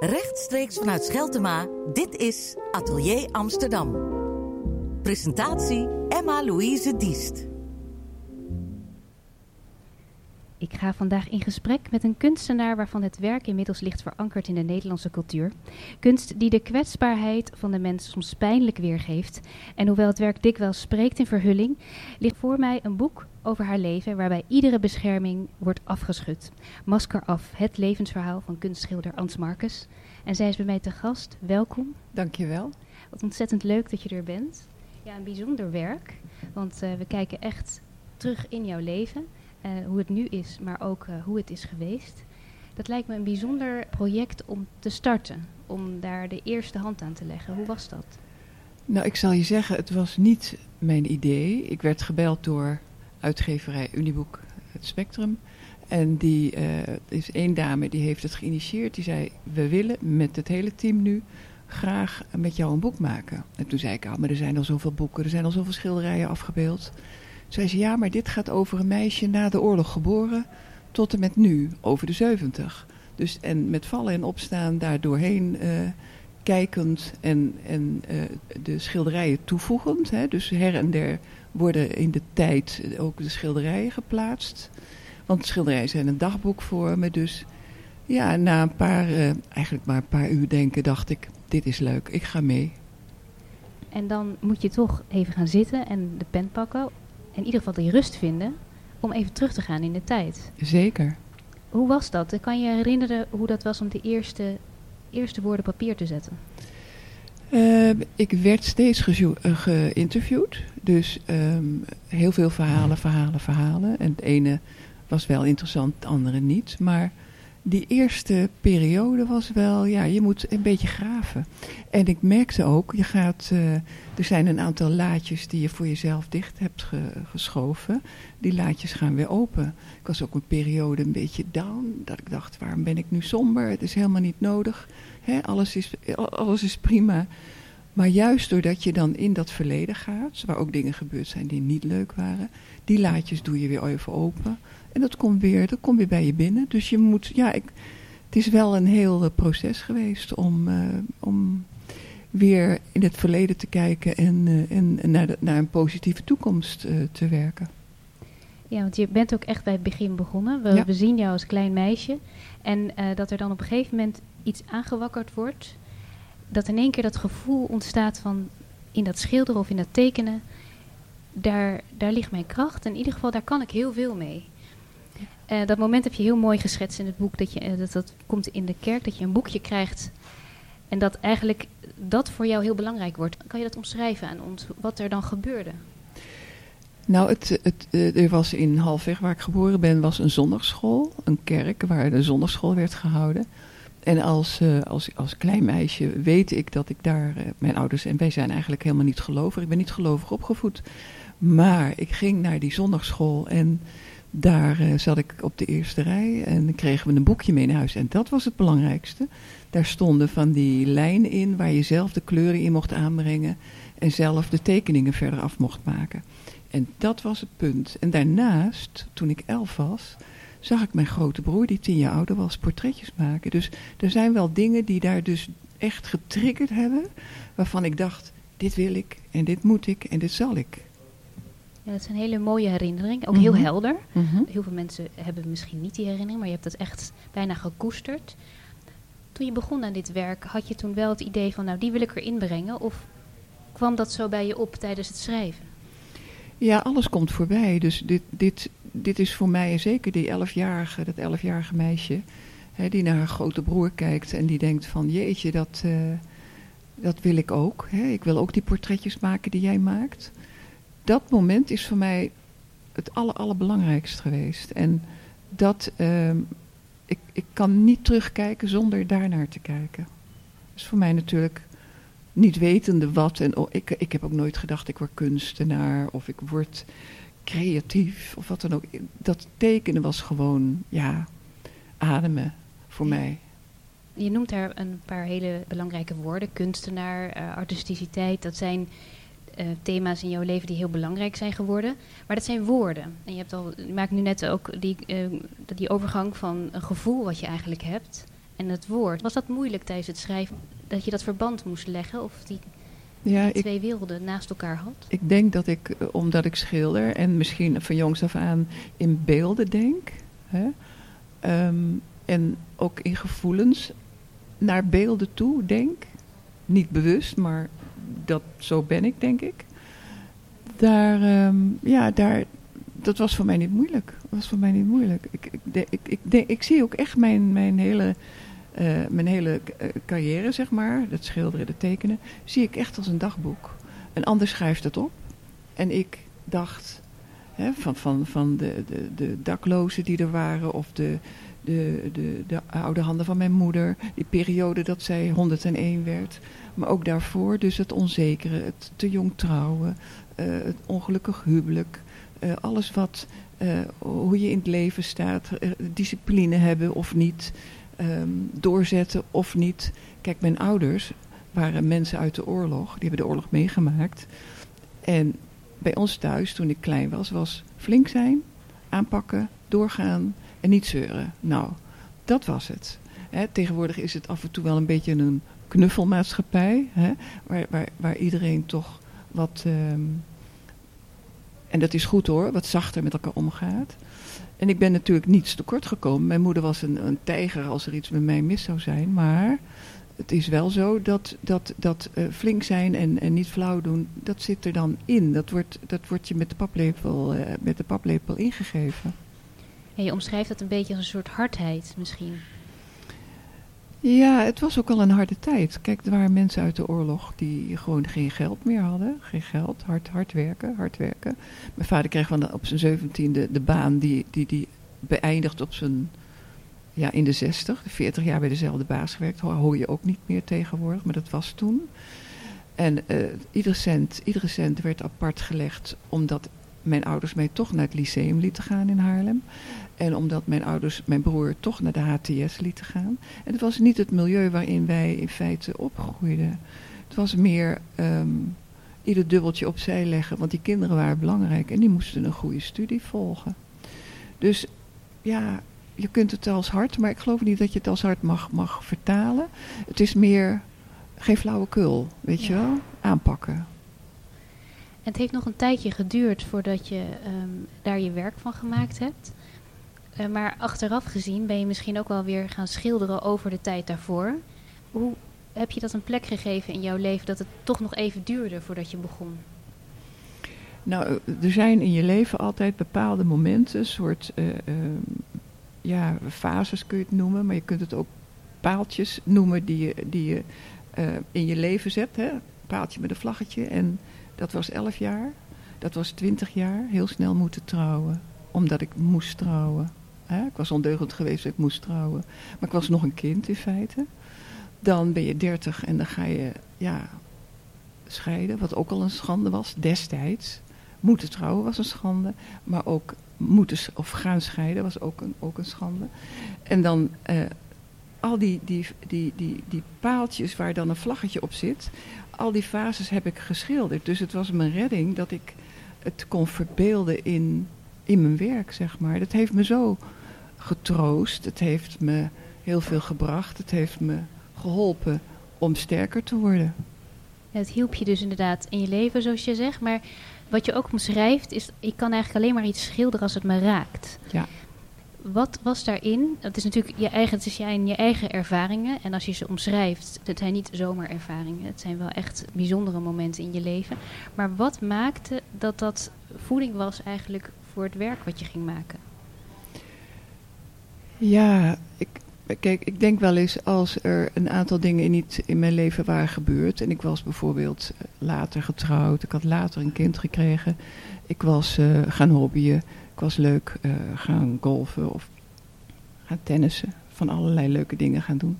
Rechtstreeks vanuit Scheltema, dit is Atelier Amsterdam. Presentatie Emma-Louise Diest. Ik ga vandaag in gesprek met een kunstenaar waarvan het werk inmiddels ligt verankerd in de Nederlandse cultuur. Kunst die de kwetsbaarheid van de mens soms pijnlijk weergeeft. En hoewel het werk dikwijls spreekt in verhulling, ligt voor mij een boek over haar leven waarbij iedere bescherming wordt afgeschud. Masker af, het levensverhaal van kunstschilder Ans Marcus. En zij is bij mij te gast. Welkom. Dankjewel. Wat ontzettend leuk dat je er bent. Ja, een bijzonder werk, want uh, we kijken echt terug in jouw leven. Uh, hoe het nu is, maar ook uh, hoe het is geweest. Dat lijkt me een bijzonder project om te starten, om daar de eerste hand aan te leggen. Hoe was dat? Nou, ik zal je zeggen, het was niet mijn idee. Ik werd gebeld door uitgeverij Uniboek Het Spectrum. En die uh, is één dame die heeft het geïnitieerd. Die zei, we willen met het hele team nu graag met jou een boek maken. En toen zei ik, ah, maar er zijn al zoveel boeken, er zijn al zoveel schilderijen afgebeeld. Zei ze, ja, maar dit gaat over een meisje na de oorlog geboren tot en met nu, over de 70. Dus, en met vallen en opstaan daar doorheen uh, kijkend en, en uh, de schilderijen toevoegend. Hè. Dus her en der worden in de tijd ook de schilderijen geplaatst. Want schilderijen zijn een dagboek voor me. Dus ja, na een paar, uh, eigenlijk maar een paar uur denken, dacht ik, dit is leuk, ik ga mee. En dan moet je toch even gaan zitten en de pen pakken in ieder geval die rust vinden om even terug te gaan in de tijd. Zeker. Hoe was dat? Kan je herinneren hoe dat was om de eerste, eerste woorden papier te zetten? Uh, ik werd steeds uh, geïnterviewd. Dus um, heel veel verhalen, verhalen, verhalen. En het ene was wel interessant, het andere niet. Maar die eerste periode was wel, ja, je moet een beetje graven. En ik merkte ook, je gaat, uh, er zijn een aantal laadjes die je voor jezelf dicht hebt ge, geschoven. Die laadjes gaan weer open. Ik was ook een periode een beetje down, dat ik dacht, waarom ben ik nu somber? Het is helemaal niet nodig. Alles, is, alles is prima. Maar juist doordat je dan in dat verleden gaat, waar ook dingen gebeurd zijn die niet leuk waren, die laadjes doe je weer even open. En dat komt weer, dat komt weer bij je binnen. Dus je moet, ja, ik, het is wel een heel uh, proces geweest om, uh, om weer in het verleden te kijken en, uh, en naar, de, naar een positieve toekomst te werken. Ja, want je bent ook echt bij het begin begonnen. We, ja. we zien jou als klein meisje. En dat er dan op een gegeven moment iets aangewakkerd wordt. Dat in één keer dat gevoel ontstaat van in dat schilderen of in dat tekenen. Daar, daar ligt mijn kracht. In ieder geval, daar kan ik heel veel mee. Uh, dat moment heb je heel mooi geschetst in het boek. Dat, je, uh, dat, dat komt in de kerk, dat je een boekje krijgt. En dat eigenlijk dat voor jou heel belangrijk wordt. Kan je dat omschrijven aan ons, wat er dan gebeurde? Nou, het, het, uh, er was in Halfweg, waar ik geboren ben, was een zondagschool. Een kerk waar de zondagschool werd gehouden. En als, als, als klein meisje weet ik dat ik daar, mijn ouders en wij zijn eigenlijk helemaal niet gelovig. Ik ben niet gelovig opgevoed. Maar ik ging naar die zondagschool en daar uh, zat ik op de eerste rij en dan kregen we een boekje mee naar huis. En dat was het belangrijkste. Daar stonden van die lijnen in waar je zelf de kleuren in mocht aanbrengen. En zelf de tekeningen verder af mocht maken. En dat was het punt. En daarnaast, toen ik elf was, zag ik mijn grote broer, die tien jaar ouder was, portretjes maken. Dus er zijn wel dingen die daar dus echt getriggerd hebben. Waarvan ik dacht, dit wil ik en dit moet ik en dit zal ik. Ja, dat is een hele mooie herinnering. Ook mm -hmm. heel helder. Mm -hmm. Heel veel mensen hebben misschien niet die herinnering, maar je hebt dat echt bijna gekoesterd. Toen je begon aan dit werk, had je toen wel het idee van, nou, die wil ik erin brengen? Of kwam dat zo bij je op tijdens het schrijven? Ja, alles komt voorbij. Dus dit, dit, dit is voor mij zeker die elfjarige, dat elfjarige meisje, hè, die naar haar grote broer kijkt en die denkt van, jeetje, dat, uh, dat wil ik ook. Hè. Ik wil ook die portretjes maken die jij maakt dat moment is voor mij het aller, allerbelangrijkst geweest. En dat, uh, ik, ik kan niet terugkijken zonder daarnaar te kijken. Dat is voor mij natuurlijk niet wetende wat. En oh, ik, ik heb ook nooit gedacht, ik word kunstenaar of ik word creatief of wat dan ook. Dat tekenen was gewoon, ja, ademen voor ja. mij. Je noemt daar een paar hele belangrijke woorden. Kunstenaar, uh, artisticiteit. Dat zijn uh, thema's in jouw leven die heel belangrijk zijn geworden. Maar dat zijn woorden. En je, hebt al, je maakt nu net ook die, uh, die overgang van een gevoel wat je eigenlijk hebt. en het woord. Was dat moeilijk tijdens het schrijven, dat je dat verband moest leggen of die, Ja, ik, twee werelden naast elkaar had? ik denk dat ik, eh, omdat ik schilder en misschien van jongs af aan in beelden denk. Hè, ehm, en ook in gevoelens naar beelden toe denk. Niet bewust, maar dat, zo ben ik, denk ik. Daar, ehm, ja, daar, dat was voor mij niet moeilijk. Dat was voor mij niet moeilijk. Ik, ik, ik, ik, ik zie ook echt mijn, mijn hele, eh, mijn hele eh, carrière, zeg maar, het schilderen, het tekenen, zie ik echt als een dagboek. Een ander schrijft het op. En ik dacht hè, van, van, van de, de, de daklozen die er waren, of de, de, de, de oude handen van mijn moeder, die periode dat zij 101 werd. Maar ook daarvoor, dus het onzekere, het te jong trouwen, eh, het ongelukkig huwelijk. alles wat, hoe je in het leven staat, discipline hebben of niet, ehm, doorzetten of niet. Kijk, mijn ouders waren mensen uit de oorlog, die hebben de oorlog meegemaakt. En bij ons thuis, toen ik klein was, was flink zijn, aanpakken, doorgaan en niet zeuren. Nou, dat was het. Tegenwoordig is het af en toe wel een beetje een knuffelmaatschappij, waar, waar iedereen toch wat, ehm, en dat is goed hoor, wat zachter met elkaar omgaat. En ik ben natuurlijk niets tekort gekomen. Mijn moeder was een, een tijger als er iets met mij mis zou zijn, maar het is wel zo dat, dat, dat eh, flink zijn en, en niet flauw doen, dat zit er dan in. Dat wordt, dat wordt je met de paplepel, eh, met de paplepel ingegeven. En je omschrijft dat een beetje als een soort hardheid misschien. Ja, het was ook al een harde tijd. Kijk, er waren mensen uit de oorlog die gewoon geen geld meer hadden. Geen geld, hard, hard werken, hard werken. Mijn vader kreeg van de- op zijn zeventiende de baan die, die, die beëindigt op zijn, ja, in de zestig. 40 jaar bij dezelfde baas gewerkt. Hoor, hoor je ook niet meer tegenwoordig, maar dat was toen. En eh, iedere, cent, iedere cent werd apart gelegd omdat mijn ouders mij toch naar het lyceum lieten gaan in Haarlem. En omdat mijn ouders mijn broer toch naar de HTS lieten gaan. En het was niet het milieu waarin wij in feite opgroeiden. Het was meer ehm, ieder dubbeltje opzij leggen, want die kinderen waren belangrijk en die moesten een goede studie volgen. Dus ja, je kunt het als hard, maar ik geloof niet dat je het als hard mag, mag vertalen. Het is meer geen flauwekul, weet je wel? Aanpakken. En het heeft nog een tijdje geduurd voordat je ehm, daar je werk van gemaakt hebt. Eh, maar achteraf gezien ben je misschien ook wel weer gaan schilderen over de tijd daarvoor. Hoe heb je dat een plek gegeven in jouw leven dat het toch nog even duurde voordat je begon? Nou, eh, er zijn in je leven altijd bepaalde momenten, soort eh, ja, fases kun je het noemen, maar je kunt het ook paaltjes noemen die je, die je in je leven zet. Hè? Paaltje met een vlaggetje. En dat was elf jaar, dat was twintig jaar, heel snel moeten trouwen, omdat ik moest trouwen. Ik was ondeugend geweest ik moest trouwen, maar ik was nog een kind in feite. Dan ben je dertig en dan ga je ja, scheiden, wat ook al een schande was destijds. Moeten trouwen was een schande, maar ook moeten of gaan scheiden was ook een, ook een schande. En dan eh, al die, die, die, die, die paaltjes waar dan een vlaggetje op zit, al die fases heb ik geschilderd. Dus het was mijn redding dat ik het kon verbeelden in, in mijn werk, zeg maar. Dat heeft me zo getroost, het heeft me heel veel gebracht, het heeft me geholpen om sterker te worden. Ja, het hielp je dus inderdaad in je leven, zoals je zegt. Maar wat je ook omschrijft, is: ik kan eigenlijk alleen maar iets schilderen als het me raakt. Ja. Wat was daarin? Het is natuurlijk je eigen, het is je, je eigen ervaringen. En als je ze omschrijft, het zijn niet zomaar ervaringen. Het zijn wel echt bijzondere momenten in je leven. Maar wat maakte dat dat voeding was eigenlijk voor het werk wat je ging maken? Ja, ik, kijk, ik denk wel eens als er een aantal dingen niet in mijn leven waren gebeurd. En ik was bijvoorbeeld eh, later getrouwd, ik had later een kind gekregen. Ik was eh, gaan hobbyen, ik was leuk eh, gaan golfen of gaan tennissen. Van allerlei leuke dingen gaan doen.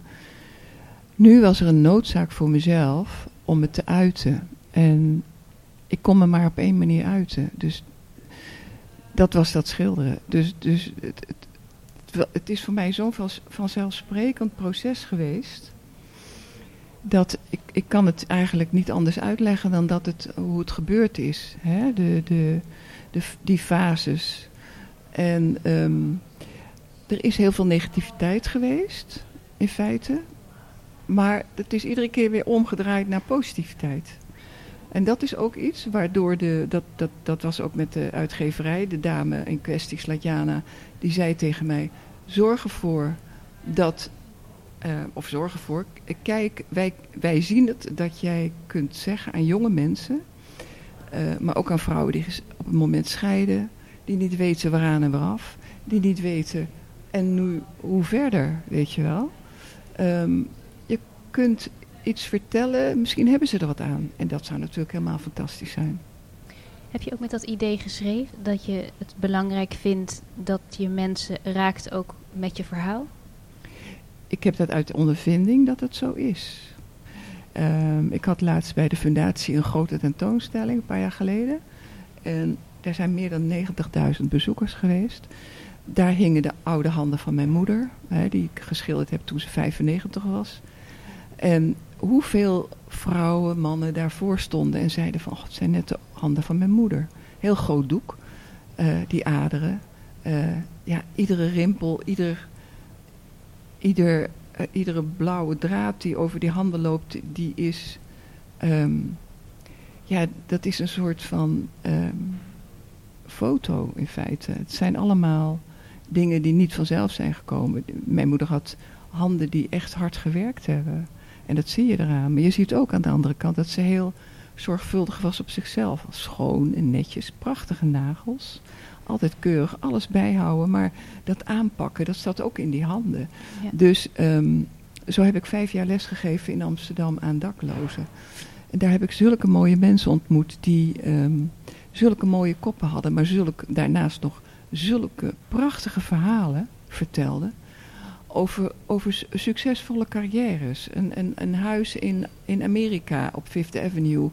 Nu was er een noodzaak voor mezelf om me te uiten. En ik kon me maar op één manier uiten. Dus dat was dat schilderen. Dus, dus het, het, is voor mij zo'n vanzelfsprekend proces geweest. Dat ik, ik kan het eigenlijk niet anders uitleggen dan dat het, hoe het gebeurd is. Hè? De, de, de, die fases. En ehm, er is heel veel negativiteit geweest. in feite. Maar het is iedere keer weer omgedraaid naar positiviteit. En dat is ook iets waardoor de. Dat, dat, dat was ook met de uitgeverij. De dame in kwestie, Slatjana, die zei tegen mij: Zorg ervoor dat. Uh, of zorg ervoor. Kijk, wij, wij zien het dat jij kunt zeggen aan jonge mensen. Uh, maar ook aan vrouwen die op het moment scheiden. Die niet weten waaraan en waaraf. Die niet weten. En nu, hoe verder, weet je wel. Um, je kunt iets vertellen, misschien hebben ze er wat aan. En dat zou natuurlijk helemaal fantastisch zijn. Heb je ook met dat idee geschreven dat je het belangrijk vindt dat je mensen raakt ook met je verhaal? Ik heb dat uit de ondervinding dat het zo is. Um, ik had laatst bij de fundatie een grote tentoonstelling, een paar jaar geleden. En er zijn meer dan 90.000 bezoekers geweest. Daar hingen de oude handen van mijn moeder, hè, die ik geschilderd heb toen ze 95 was. En hoeveel vrouwen, mannen daarvoor stonden en zeiden van... Oh, het zijn net de handen van mijn moeder. Heel groot doek, uh, die aderen. Uh, ja, iedere rimpel, ieder, ieder, uh, iedere blauwe draad die over die handen loopt, die is... Um, ja, dat is een soort van um, foto in feite. Het zijn allemaal dingen die niet vanzelf zijn gekomen. Mijn moeder had handen die echt hard gewerkt hebben. En dat zie je eraan. Maar je ziet ook aan de andere kant dat ze heel zorgvuldig was op zichzelf. Schoon en netjes, prachtige nagels. Altijd keurig, alles bijhouden. Maar dat aanpakken, dat zat ook in die handen. Ja. Dus um, zo heb ik vijf jaar lesgegeven in Amsterdam aan daklozen. En daar heb ik zulke mooie mensen ontmoet die um, zulke mooie koppen hadden. Maar zulke, daarnaast nog zulke prachtige verhalen vertelden over, over succesvolle carrières. Een, een, huis in, in Amerika op Fifth Avenue.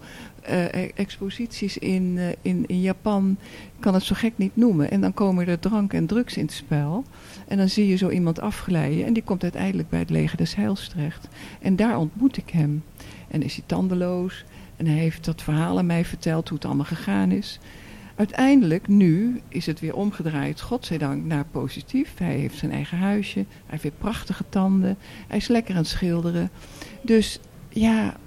Uh, exposities in, uh, in, in Japan. Ik kan het zo gek niet noemen. En dan komen er drank en drugs in het spel. En dan zie je zo iemand afglijden. En die komt uiteindelijk bij het leger des Heils terecht. En daar ontmoet ik hem. En is hij tandeloos. En hij heeft dat verhaal aan mij verteld hoe het allemaal gegaan is. Uiteindelijk, nu, is het weer omgedraaid, godzijdank, naar positief. Hij heeft zijn eigen huisje, hij heeft weer prachtige tanden, hij is lekker aan het schilderen. Dus ja,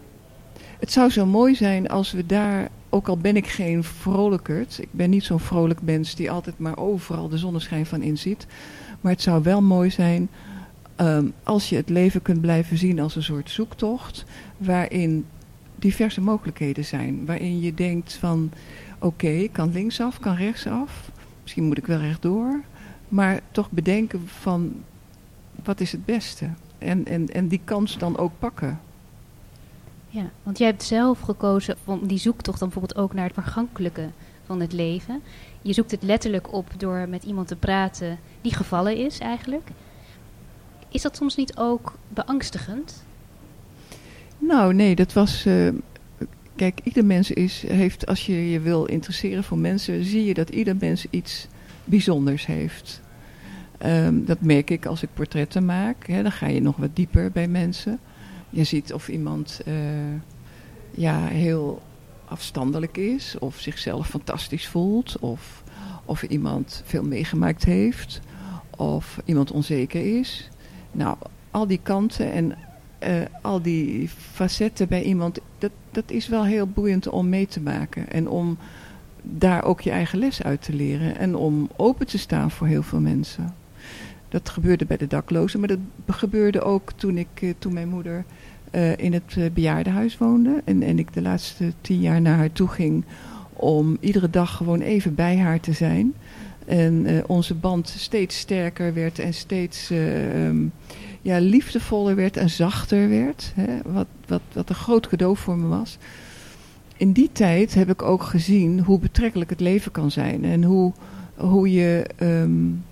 het zou zo mooi zijn als we daar, ook al ben ik geen vrolijkert, ik ben niet zo'n vrolijk mens die altijd maar overal de zonneschijn van inziet. Maar het zou wel mooi zijn um, als je het leven kunt blijven zien als een soort zoektocht, waarin diverse mogelijkheden zijn. Waarin je denkt van oké, okay, kan linksaf, kan rechtsaf. Misschien moet ik wel rechtdoor. Maar toch bedenken van wat is het beste. En, en, en die kans dan ook pakken. Ja, want jij hebt zelf gekozen om die zoektocht dan bijvoorbeeld ook naar het vergankelijke van het leven. Je zoekt het letterlijk op door met iemand te praten die gevallen is eigenlijk. Is dat soms niet ook beangstigend? Nou, nee, dat was. Uh, Kijk, ieder mens is, heeft, als je je wil interesseren voor mensen, zie je dat ieder mens iets bijzonders heeft. Um, dat merk ik als ik portretten maak. Hè, dan ga je nog wat dieper bij mensen. Je ziet of iemand uh, ja, heel afstandelijk is, of zichzelf fantastisch voelt, of, of iemand veel meegemaakt heeft, of iemand onzeker is. Nou, al die kanten en uh, al die facetten bij iemand, dat, dat is wel heel boeiend om mee te maken. En om daar ook je eigen les uit te leren. En om open te staan voor heel veel mensen. Dat gebeurde bij de daklozen, maar dat gebeurde ook toen, ik, uh, toen mijn moeder uh, in het bejaardenhuis woonde. En, en ik de laatste tien jaar naar haar toe ging om iedere dag gewoon even bij haar te zijn. En onze band steeds sterker werd en steeds... Um, ja, liefdevoller werd en zachter werd. Hè, wat, wat, wat een groot cadeau voor me was. In die tijd heb ik ook gezien hoe betrekkelijk het leven kan zijn. En hoe, hoe je um,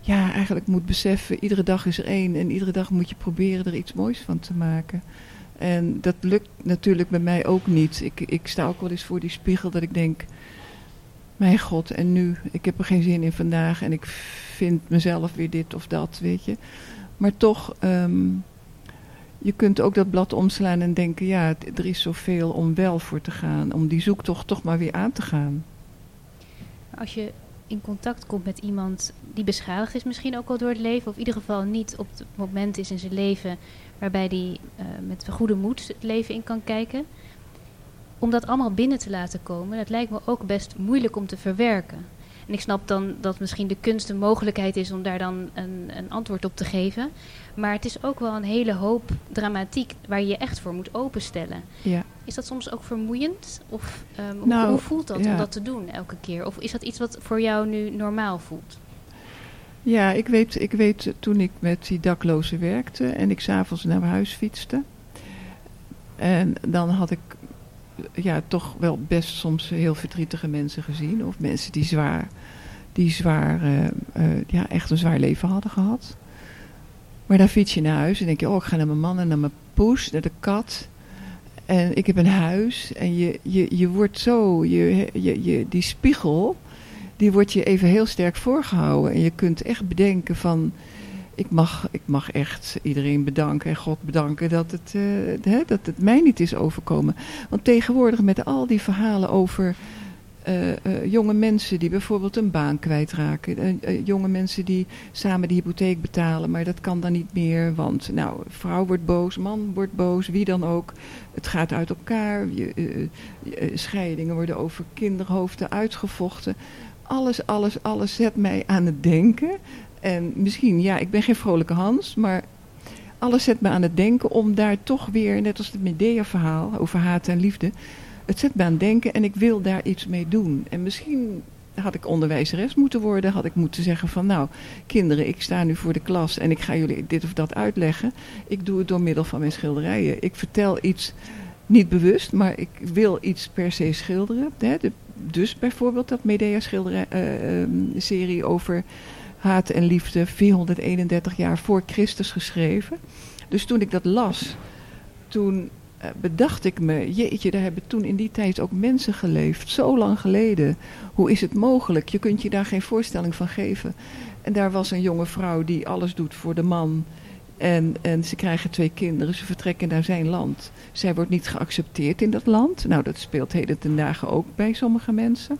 ja, eigenlijk moet beseffen, iedere dag is er één. En iedere dag moet je proberen er iets moois van te maken. En dat lukt natuurlijk bij mij ook niet. Ik, ik sta ook wel eens voor die spiegel dat ik denk... Mijn god, en nu? Ik heb er geen zin in vandaag en ik vind mezelf weer dit of dat, weet je. Maar toch, um, je kunt ook dat blad omslaan en denken, ja, er is zoveel om wel voor te gaan. Om die zoektocht toch maar weer aan te gaan. Als je in contact komt met iemand die beschadigd is, misschien ook wel door het leven, of in ieder geval niet op het moment is in zijn leven waarbij hij uh, met goede moed het leven in kan kijken. Om dat allemaal binnen te laten komen, dat lijkt me ook best moeilijk om te verwerken. En ik snap dan dat misschien de kunst een mogelijkheid is om daar dan een, een antwoord op te geven. Maar het is ook wel een hele hoop dramatiek waar je je echt voor moet openstellen. Ja. Is dat soms ook vermoeiend? Of um, nou, hoe, voelt dat om dat te doen elke keer? Of is dat iets wat voor jou nu normaal voelt? Ja, ik weet, ik weet toen ik met die daklozen werkte en ik s'avonds naar huis fietste. En dan had ik ja, toch wel best soms heel verdrietige mensen gezien. Of mensen die zwaar, die zwaar uh, uh, ja, echt een zwaar leven hadden gehad. Maar dan fiets je naar huis en denk je, oh, ik ga naar mijn man en naar mijn poes, naar de kat. En ik heb een huis. En je, je, je wordt zo, je, je, je, die spiegel, die wordt je even heel sterk voorgehouden. En je kunt echt bedenken van, ik mag, ik mag echt iedereen bedanken en God bedanken dat het, uh, dat het mij niet is overkomen. Want tegenwoordig met al die verhalen over uh, uh, jonge mensen die bijvoorbeeld een baan kwijtraken. Jonge mensen die samen de hypotheek betalen, maar dat kan dan niet meer. Want nou, vrouw wordt boos, man wordt boos, wie dan ook. Het gaat uit elkaar. Je, scheidingen worden over kinderhoofden uitgevochten. Alles, alles, alles zet mij aan het denken. En misschien, ja, ik ben geen vrolijke Hans, maar alles zet me aan het denken om daar toch weer, net als het Medea-verhaal over haat en liefde het zet me aan het denken en ik wil daar iets mee doen. En misschien had ik onderwijzeres moeten worden. Had ik moeten zeggen van nou, kinderen, ik sta nu voor de klas en ik ga jullie dit of dat uitleggen. Ik doe het door middel van mijn schilderijen. Ik vertel iets, niet bewust, maar ik wil iets per se schilderen. Hè? dus bijvoorbeeld dat Medea schilderij, uh, serie over haat en liefde, 431 jaar voor Christus geschreven. Dus toen ik dat las, toen eh, bedacht ik me, jeetje, daar hebben toen in die tijd ook mensen geleefd, zo lang geleden. Hoe is het mogelijk? Je kunt je daar geen voorstelling van geven. En daar was een jonge vrouw die alles doet voor de man. En, en ze krijgen twee kinderen, ze vertrekken naar zijn land. Zij wordt niet geaccepteerd in dat land. Nou, dat speelt heden ten dagen ook bij sommige mensen.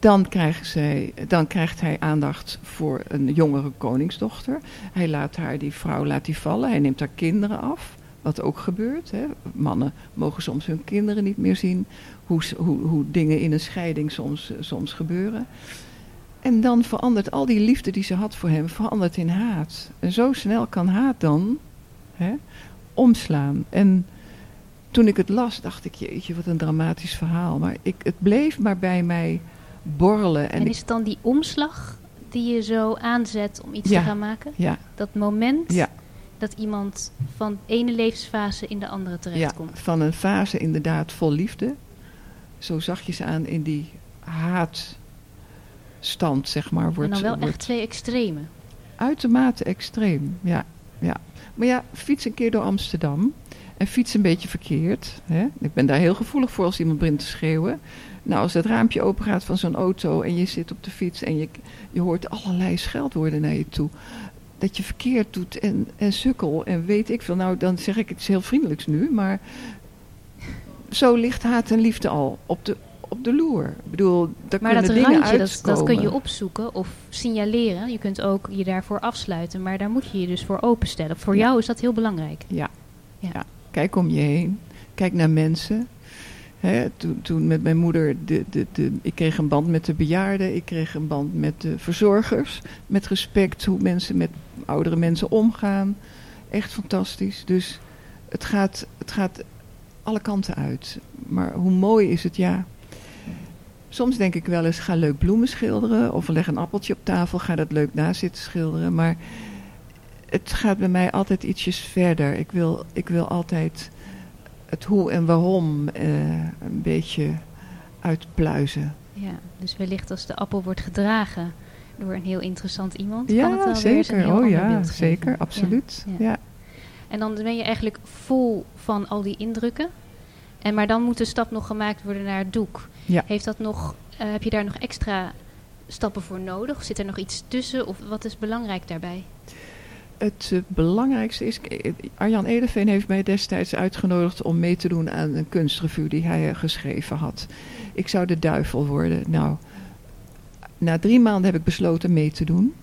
Dan, zij, dan krijgt hij aandacht voor een jongere koningsdochter. Hij laat haar, die vrouw laat die vallen, hij neemt haar kinderen af. Wat ook gebeurt. Hè. Mannen mogen soms hun kinderen niet meer zien. Hoe, hoe, hoe dingen in een scheiding soms, soms gebeuren. En dan verandert al die liefde die ze had voor hem, verandert in haat. En zo snel kan haat dan hè, omslaan. En toen ik het las, dacht ik, jeetje, wat een dramatisch verhaal. Maar ik, het bleef maar bij mij borrelen. En, is het dan die omslag die je zo aanzet om iets te gaan maken? Ja. Dat moment ja dat iemand van ene levensfase in de andere terechtkomt. Ja, van een fase inderdaad vol liefde. Zo zachtjes aan in die haatstand, zeg maar. Wordt, en dan wel wordt echt twee extreme. Uitermate extreem, ja, ja. Maar ja, fiets een keer door Amsterdam. En fiets een beetje verkeerd. Hè? Ik ben daar heel gevoelig voor als iemand begint te schreeuwen. Nou, als het raampje open gaat van zo'n auto en je zit op de fiets en je, je hoort allerlei scheldwoorden naar je toe dat je verkeerd doet en, en sukkel en weet ik veel. Nou, dan zeg ik het heel vriendelijks nu, maar zo ligt haat en liefde al op de, op de loer. Ik bedoel, daar maar kunnen dat dingen randje, dat, dat, kun je opzoeken of signaleren. Je kunt ook je daarvoor afsluiten, maar daar moet je je dus voor openstellen. Voor jou is dat heel belangrijk. Ja. ja. ja. Kijk om je heen. Kijk naar mensen. Toen, toen, met mijn moeder, de, de, de, ik kreeg een band met de bejaarden, ik kreeg een band met de verzorgers. Met respect hoe mensen met oudere mensen omgaan. Echt fantastisch. Dus het gaat, het gaat alle kanten uit. Maar hoe mooi is het, ja. Soms denk ik wel eens, ga leuk bloemen schilderen. Of leg een appeltje op tafel, ga dat leuk naast zitten schilderen. Maar het gaat bij mij altijd ietsjes verder. Ik wil, ik wil altijd het hoe en waarom uh, een beetje uitpluizen. Ja, dus wellicht als de appel wordt gedragen door een heel interessant iemand. Ja, kan het wel zeker. Weer een oh ja, zeker, absoluut. Ja, ja. En dan ben je eigenlijk vol van al die indrukken. En maar dan moet de stap nog gemaakt worden naar het doek. Ja. Heeft dat nog, uh, heb je daar nog extra stappen voor nodig? Zit er nog iets tussen? Of wat is belangrijk daarbij? Het belangrijkste is, Arjan Edeveen heeft mij destijds uitgenodigd om mee te doen aan een kunstrevue die hij uh, geschreven had. Ik zou de duivel worden. Nou, na drie maanden heb ik besloten mee te doen.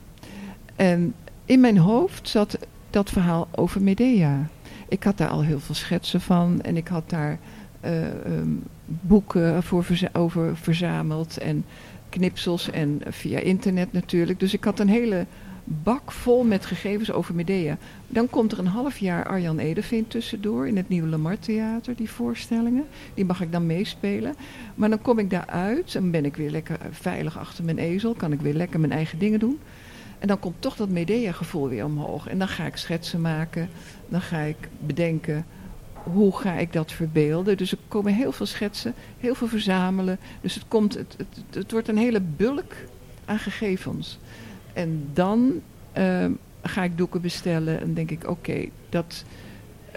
En in mijn hoofd zat dat verhaal over Medea. Ik had daar al heel veel schetsen van en ik had daar uh, um, boeken voor over verzameld en knipsels en via internet natuurlijk. Dus ik had een hele bak vol met gegevens over Medea. Dan komt er een half jaar Arjan Edeveen tussendoor in het Nieuwe Lamar Theater, die voorstellingen. Die mag ik dan meespelen. Maar dan kom ik daaruit en ben ik weer lekker veilig achter mijn ezel. Kan ik weer lekker mijn eigen dingen doen. En dan komt toch dat Medea-gevoel weer omhoog. En dan ga ik schetsen maken. Dan ga ik bedenken hoe ga ik dat verbeelden. Dus er komen heel veel schetsen, heel veel verzamelen. Dus het, komt, het, het, het wordt een hele bulk aan gegevens. En dan uh, ga ik doeken bestellen en denk ik, oké, dat,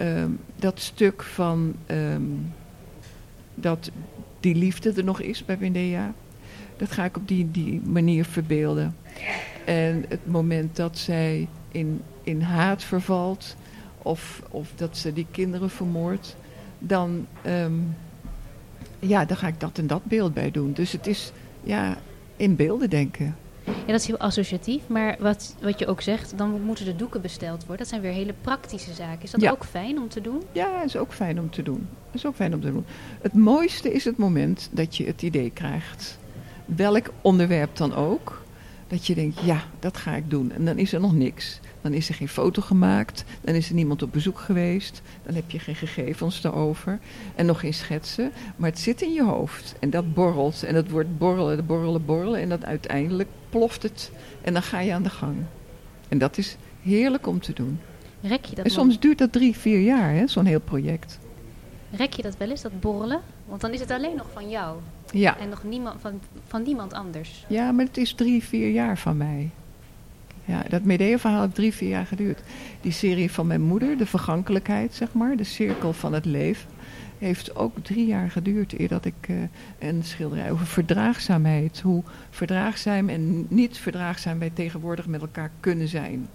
uh, dat stuk van um, dat die liefde er nog is bij Wendea, dat ga ik op die, die manier verbeelden. En het moment dat zij in, in haat vervalt, of, of dat ze die kinderen vermoordt, dan, ja, dan ga ik dat en dat beeld bij doen. Dus het is ja, in beelden denken. Ja, dat is heel associatief. Maar wat, wat je ook zegt, dan moeten de doeken besteld worden. Dat zijn weer hele praktische zaken. Is dat Ja. ook fijn om te doen? Ja, is ook fijn om te doen. is ook fijn om te doen. Het mooiste is het moment dat je het idee krijgt. Welk onderwerp dan ook. Dat je denkt, ja, dat ga ik doen. En dan is er nog niks. Dan is er geen foto gemaakt. Dan is er niemand op bezoek geweest. Dan heb je geen gegevens erover. En nog geen schetsen. Maar het zit in je hoofd. En dat borrelt. En dat wordt borrelen, borrelen, borrelen. En dan uiteindelijk ploft het. En dan ga je aan de gang. En dat is heerlijk om te doen. Rek je dat, En soms duurt dat drie, vier jaar, hè, zo'n heel project. rek je dat wel eens, dat borrelen? Want dan is het alleen nog van jou. Ja. En nog niemand, van, van niemand anders. ja, maar het is drie, vier jaar van mij. Ja, dat Medea-verhaal heeft drie, vier jaar geduurd. Die serie van mijn moeder, de vergankelijkheid, zeg maar, de cirkel van het leven, heeft ook drie jaar geduurd eer dat ik eh, een schilderij over verdraagzaamheid, hoe verdraagzaam en niet verdraagzaam wij tegenwoordig met elkaar kunnen zijn.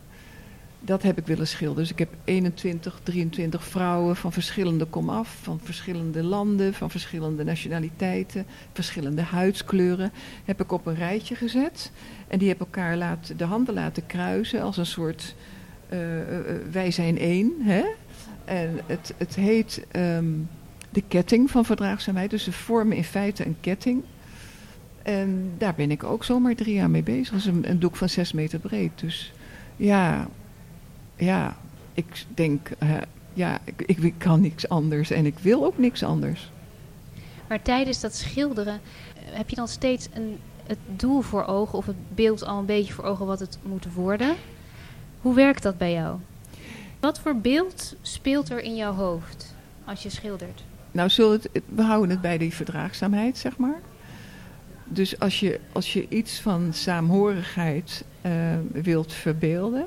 Dat heb ik willen schilderen. Dus ik heb 21, 23 vrouwen van verschillende komaf, van verschillende landen, van verschillende nationaliteiten, verschillende huidskleuren, heb ik op een rijtje gezet. En die heb elkaar de handen laten kruisen als een soort eh, eh, eh, wij zijn één. Hè? En het, het heet ehm, de ketting van verdraagzaamheid. Dus ze vormen in feite een ketting. En daar ben ik ook zomaar drie jaar mee bezig. Dat is een, een doek van zes meter breed. Dus ja, ja ik denk, eh, ja, ik, ik, ik kan niks anders en ik wil ook niks anders. Maar tijdens dat schilderen eh, heb je dan steeds een, het doel voor ogen of het beeld al een beetje voor ogen wat het moet worden. Hoe werkt dat bij jou? Wat voor beeld speelt er in jouw hoofd als je schildert? Nou, zullen het, we houden het bij die verdraagzaamheid, zeg maar. Dus als je, als je iets van saamhorigheid eh, wilt verbeelden.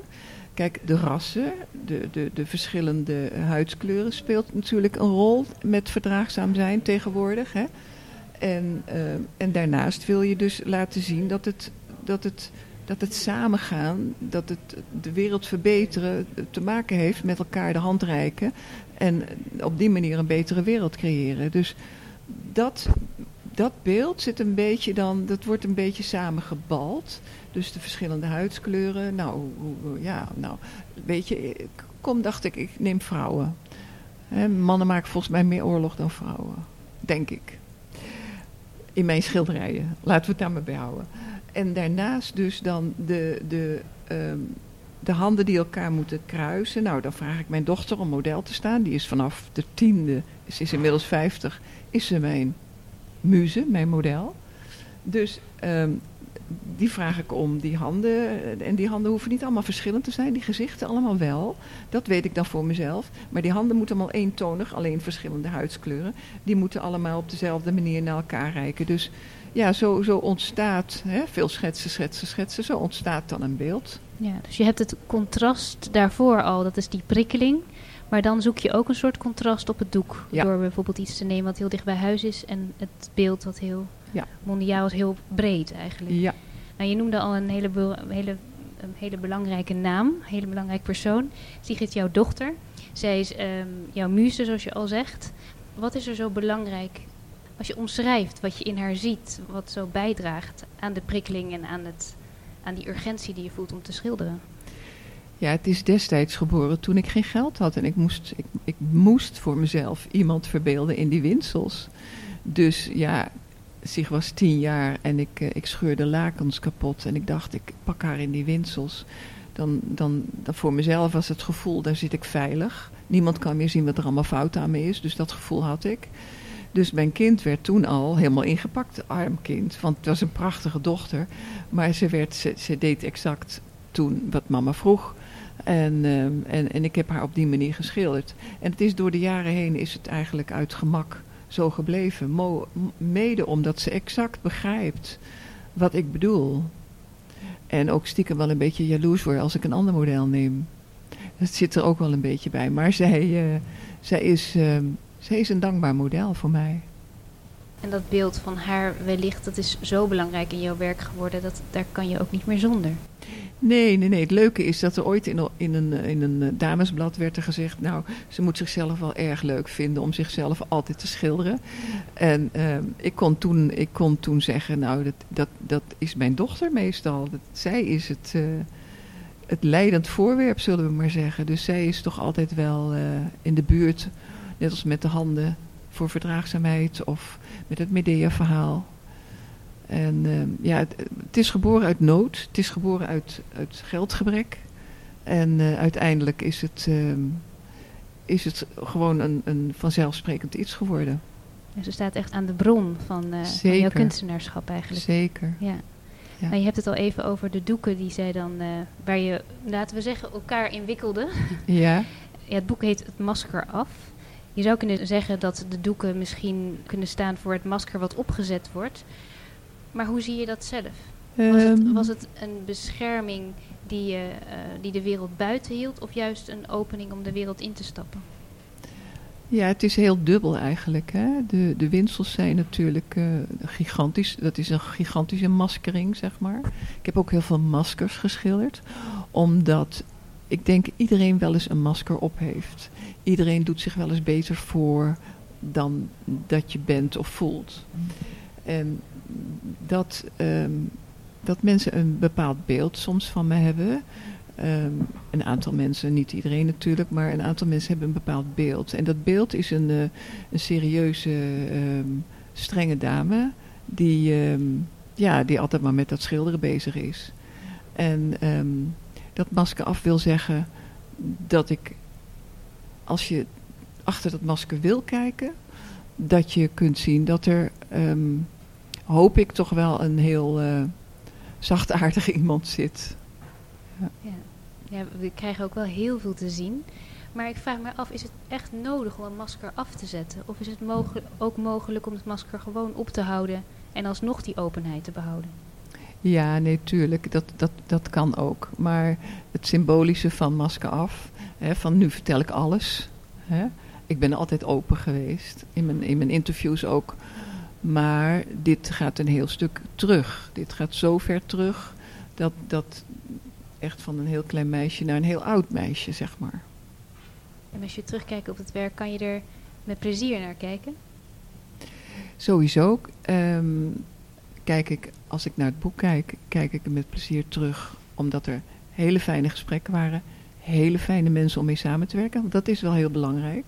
Kijk, de rassen, de, de, de verschillende huidskleuren speelt natuurlijk een rol met verdraagzaam zijn tegenwoordig. Hè? En, eh, en daarnaast wil je dus laten zien dat het, dat het, dat het samengaan, dat het de wereld verbeteren te maken heeft met elkaar de hand reiken. En op die manier een betere wereld creëren. Dus dat, dat beeld zit een beetje dan, dat wordt een beetje samengebald. Dus de verschillende huidskleuren. Nou, ja, nou, weet je, kom dacht ik, ik neem vrouwen. Mannen maken volgens mij meer oorlog dan vrouwen. Denk ik. In mijn schilderijen. Laten we het daar maar. En daarnaast dus dan de, de, ehm, de handen die elkaar moeten kruisen. Nou, dan vraag ik mijn dochter om model te staan. Die is vanaf de tiende, ze is inmiddels vijftig, is ze mijn muze, mijn model. Dus ehm, die vraag ik om die handen. En die handen hoeven niet allemaal verschillend te zijn. Die gezichten allemaal wel. Dat weet ik dan voor mezelf. Maar die handen moeten allemaal eentonig, alleen verschillende huidskleuren. Die moeten allemaal op dezelfde manier naar elkaar reiken. Dus ja, zo, zo ontstaat, hè, veel schetsen, schetsen, schetsen. Zo ontstaat dan een beeld. Ja, dus je hebt het contrast daarvoor al, dat is die prikkeling. Maar dan zoek je ook een soort contrast op het doek. Ja. Door bijvoorbeeld iets te nemen wat heel dicht bij huis is en het beeld wat heel Ja. mondiaal is, heel breed eigenlijk. Ja, Nou, je noemde al een hele, hele, een hele belangrijke naam, een hele belangrijke persoon. Sigrid, jouw dochter. Zij is ehm, jouw muze, zoals je al zegt. Wat is er zo belangrijk als je omschrijft wat je in haar ziet, wat zo bijdraagt aan de prikkeling en aan, het, aan die urgentie die je voelt om te schilderen? Ja, het is destijds geboren toen ik geen geld had en ik moest, ik, ik moest voor mezelf iemand verbeelden in die winsels. Dus ja, zich was tien jaar en ik, uh, ik scheurde lakens kapot en ik dacht, ik pak haar in die winsels. Dan, dan, dan voor mezelf was het gevoel, daar zit ik veilig. Niemand kan meer zien wat er allemaal fout aan me is, dus dat gevoel had ik. Dus mijn kind werd toen al helemaal ingepakt, arm kind. Want het was een prachtige dochter. Maar ze, werd, ze deed exact toen wat mama vroeg. En, um, en, en ik heb haar op die manier geschilderd. En het is door de jaren heen is het eigenlijk uit gemak zo gebleven. Mede omdat ze exact begrijpt wat ik bedoel. En ook stiekem wel een beetje jaloers wordt als ik een ander model neem. Dat zit er ook wel een beetje bij. Maar zij, uh, zij, is, uh, zij is een dankbaar model voor mij. En dat beeld van haar wellicht, dat is zo belangrijk in jouw werk geworden, dat daar kan je ook niet meer zonder. Nee, nee, nee. Het leuke is dat er ooit in, in, een, in een damesblad werd er gezegd... nou, ze moet zichzelf wel erg leuk vinden om zichzelf altijd te schilderen. En uh, ik, kon toen, ik kon toen zeggen, nou, dat, dat, dat is mijn dochter meestal. Dat, zij is het, uh, het leidend voorwerp, zullen we maar zeggen. Dus zij is toch altijd wel in de buurt, net als met de handen voor verdraagzaamheid... of met het Medea-verhaal. En uh, ja, het, het, is geboren uit nood. Het is geboren uit, uit geldgebrek. En uh, uiteindelijk is het, uh, is het gewoon een, een vanzelfsprekend iets geworden. Dus ze staat echt aan de bron van, van jouw kunstenaarschap eigenlijk. Zeker. Ja. ja. Maar je hebt het al even over de doeken die zij dan, waar je, laten we zeggen, elkaar in wikkelde. Ja. ja. Het boek heet Het Masker Af. Je zou kunnen zeggen dat de doeken misschien kunnen staan voor het masker wat opgezet wordt. Maar hoe zie je dat zelf? Was, het, was het een bescherming die, uh, die de wereld buiten hield, of juist een opening om de wereld in te stappen? Ja, het is heel dubbel eigenlijk. Hè? De, de winsels zijn natuurlijk uh, gigantisch. Dat is een gigantische maskering, zeg maar. Ik heb ook heel veel maskers geschilderd. Omdat ik denk iedereen wel eens een masker op heeft. Iedereen doet zich wel eens beter voor dan dat je bent of voelt. En dat, um, dat mensen een bepaald beeld soms van me hebben. Um, een aantal mensen, niet iedereen natuurlijk, maar een aantal mensen hebben een bepaald beeld. En dat beeld is een, uh, een serieuze, strenge dame die, ja, die altijd maar met dat schilderen bezig is. En dat masker af wil zeggen dat ik, als je achter dat masker wil kijken, dat je kunt zien dat er hoop ik toch wel een heel uh, zachtaardig iemand zit. Ja. Ja. ja, we krijgen ook wel heel veel te zien. Maar ik vraag me af, is het echt nodig om een masker af te zetten? Of is het ook mogelijk om het masker gewoon op te houden en alsnog die openheid te behouden? Ja, nee, tuurlijk. Dat, dat, dat kan ook. Maar het symbolische van masker af, hè, van nu vertel ik alles. Hè. Ik ben altijd open geweest. In mijn, in mijn interviews ook. Maar dit gaat een heel stuk terug. Dit gaat zo ver terug dat, dat echt van een heel klein meisje naar een heel oud meisje, zeg maar. En als je terugkijkt op het werk, kan je er met plezier naar kijken? Sowieso. Um, kijk ik, als ik naar het boek kijk, kijk ik er met plezier terug. Omdat er hele fijne gesprekken waren. Hele fijne mensen om mee samen te werken. Dat is wel heel belangrijk.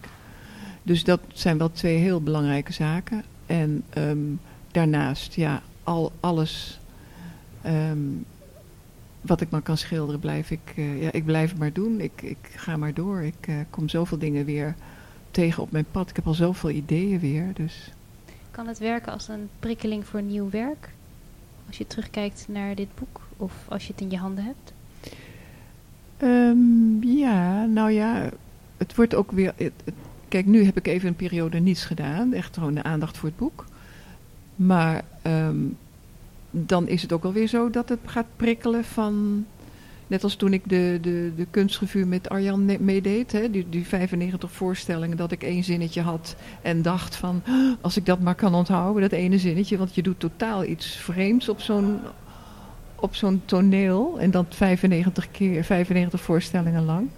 Dus dat zijn wel twee heel belangrijke zaken. En um, daarnaast, ja, al, alles um, wat ik maar kan schilderen, blijf ik, uh, ja, ik blijf het maar doen. Ik, ik ga maar door. Ik uh, kom zoveel dingen weer tegen op mijn pad. Ik heb al zoveel ideeën weer. Dus. Kan het werken als een prikkeling voor nieuw werk? Als je terugkijkt naar dit boek of als je het in je handen hebt? Um, ja, nou ja, het wordt ook weer. Het, het, Kijk, nu heb ik even een periode niets gedaan. Echt gewoon de aandacht voor het boek. Maar um, dan is het ook alweer zo dat het gaat prikkelen van... Net als toen ik de, de, de kunstrevue met Arjan meedeed. Hè, die, die 95 voorstellingen. Dat ik één zinnetje had en dacht van... Als ik dat maar kan onthouden, dat ene zinnetje. Want je doet totaal iets vreemds op zo'n op zo'n toneel. En dat 95 keer, 95 voorstellingen lang.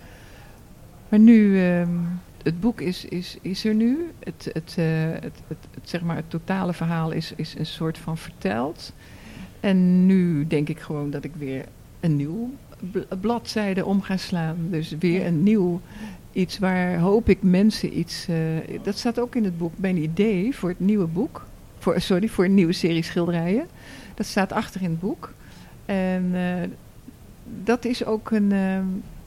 Maar nu... Um, het boek is, is, is er nu. Het, het, uh, het, het, het, zeg maar, het totale verhaal is, is een soort van verteld. En nu denk ik gewoon dat ik weer een nieuw bladzijde om ga slaan. Dus weer een nieuw iets waar hoop ik mensen iets. Uh, dat staat ook in het boek. Mijn idee voor het nieuwe boek. Voor, sorry, voor een nieuwe serie schilderijen. Dat staat achter in het boek. En uh, dat is ook een. Uh,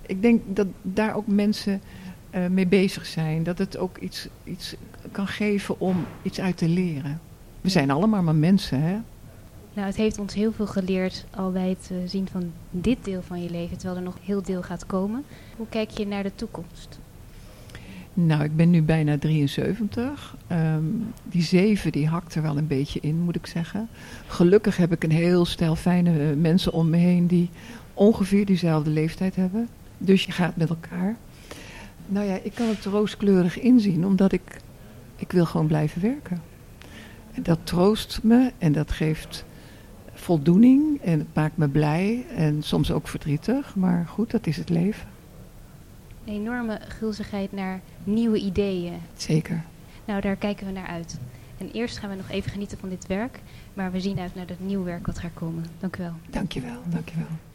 ik denk dat daar ook mensen mee bezig zijn. Dat het ook iets, iets kan geven om iets uit te leren. We zijn allemaal maar mensen, hè? Nou, het heeft ons heel veel geleerd al bij het zien van dit deel van je leven, terwijl er nog heel deel gaat komen. Hoe kijk je naar de toekomst? Nou, ik ben nu bijna 73. Um, die zeven die hakt er wel een beetje in, moet ik zeggen. Gelukkig heb ik een heel stel fijne mensen om me heen die ongeveer diezelfde leeftijd hebben. Dus je gaat met elkaar. Nou ja, ik kan het rooskleurig inzien, omdat ik, ik wil gewoon blijven werken. En dat troost me en dat geeft voldoening en het maakt me blij en soms ook verdrietig. Maar goed, dat is het leven. Een enorme gulzigheid naar nieuwe ideeën. Zeker. Nou, daar kijken we naar uit. En eerst gaan we nog even genieten van dit werk, maar we zien uit naar het nieuwe werk wat gaat komen. Dank u wel. Dank je wel, dank je wel.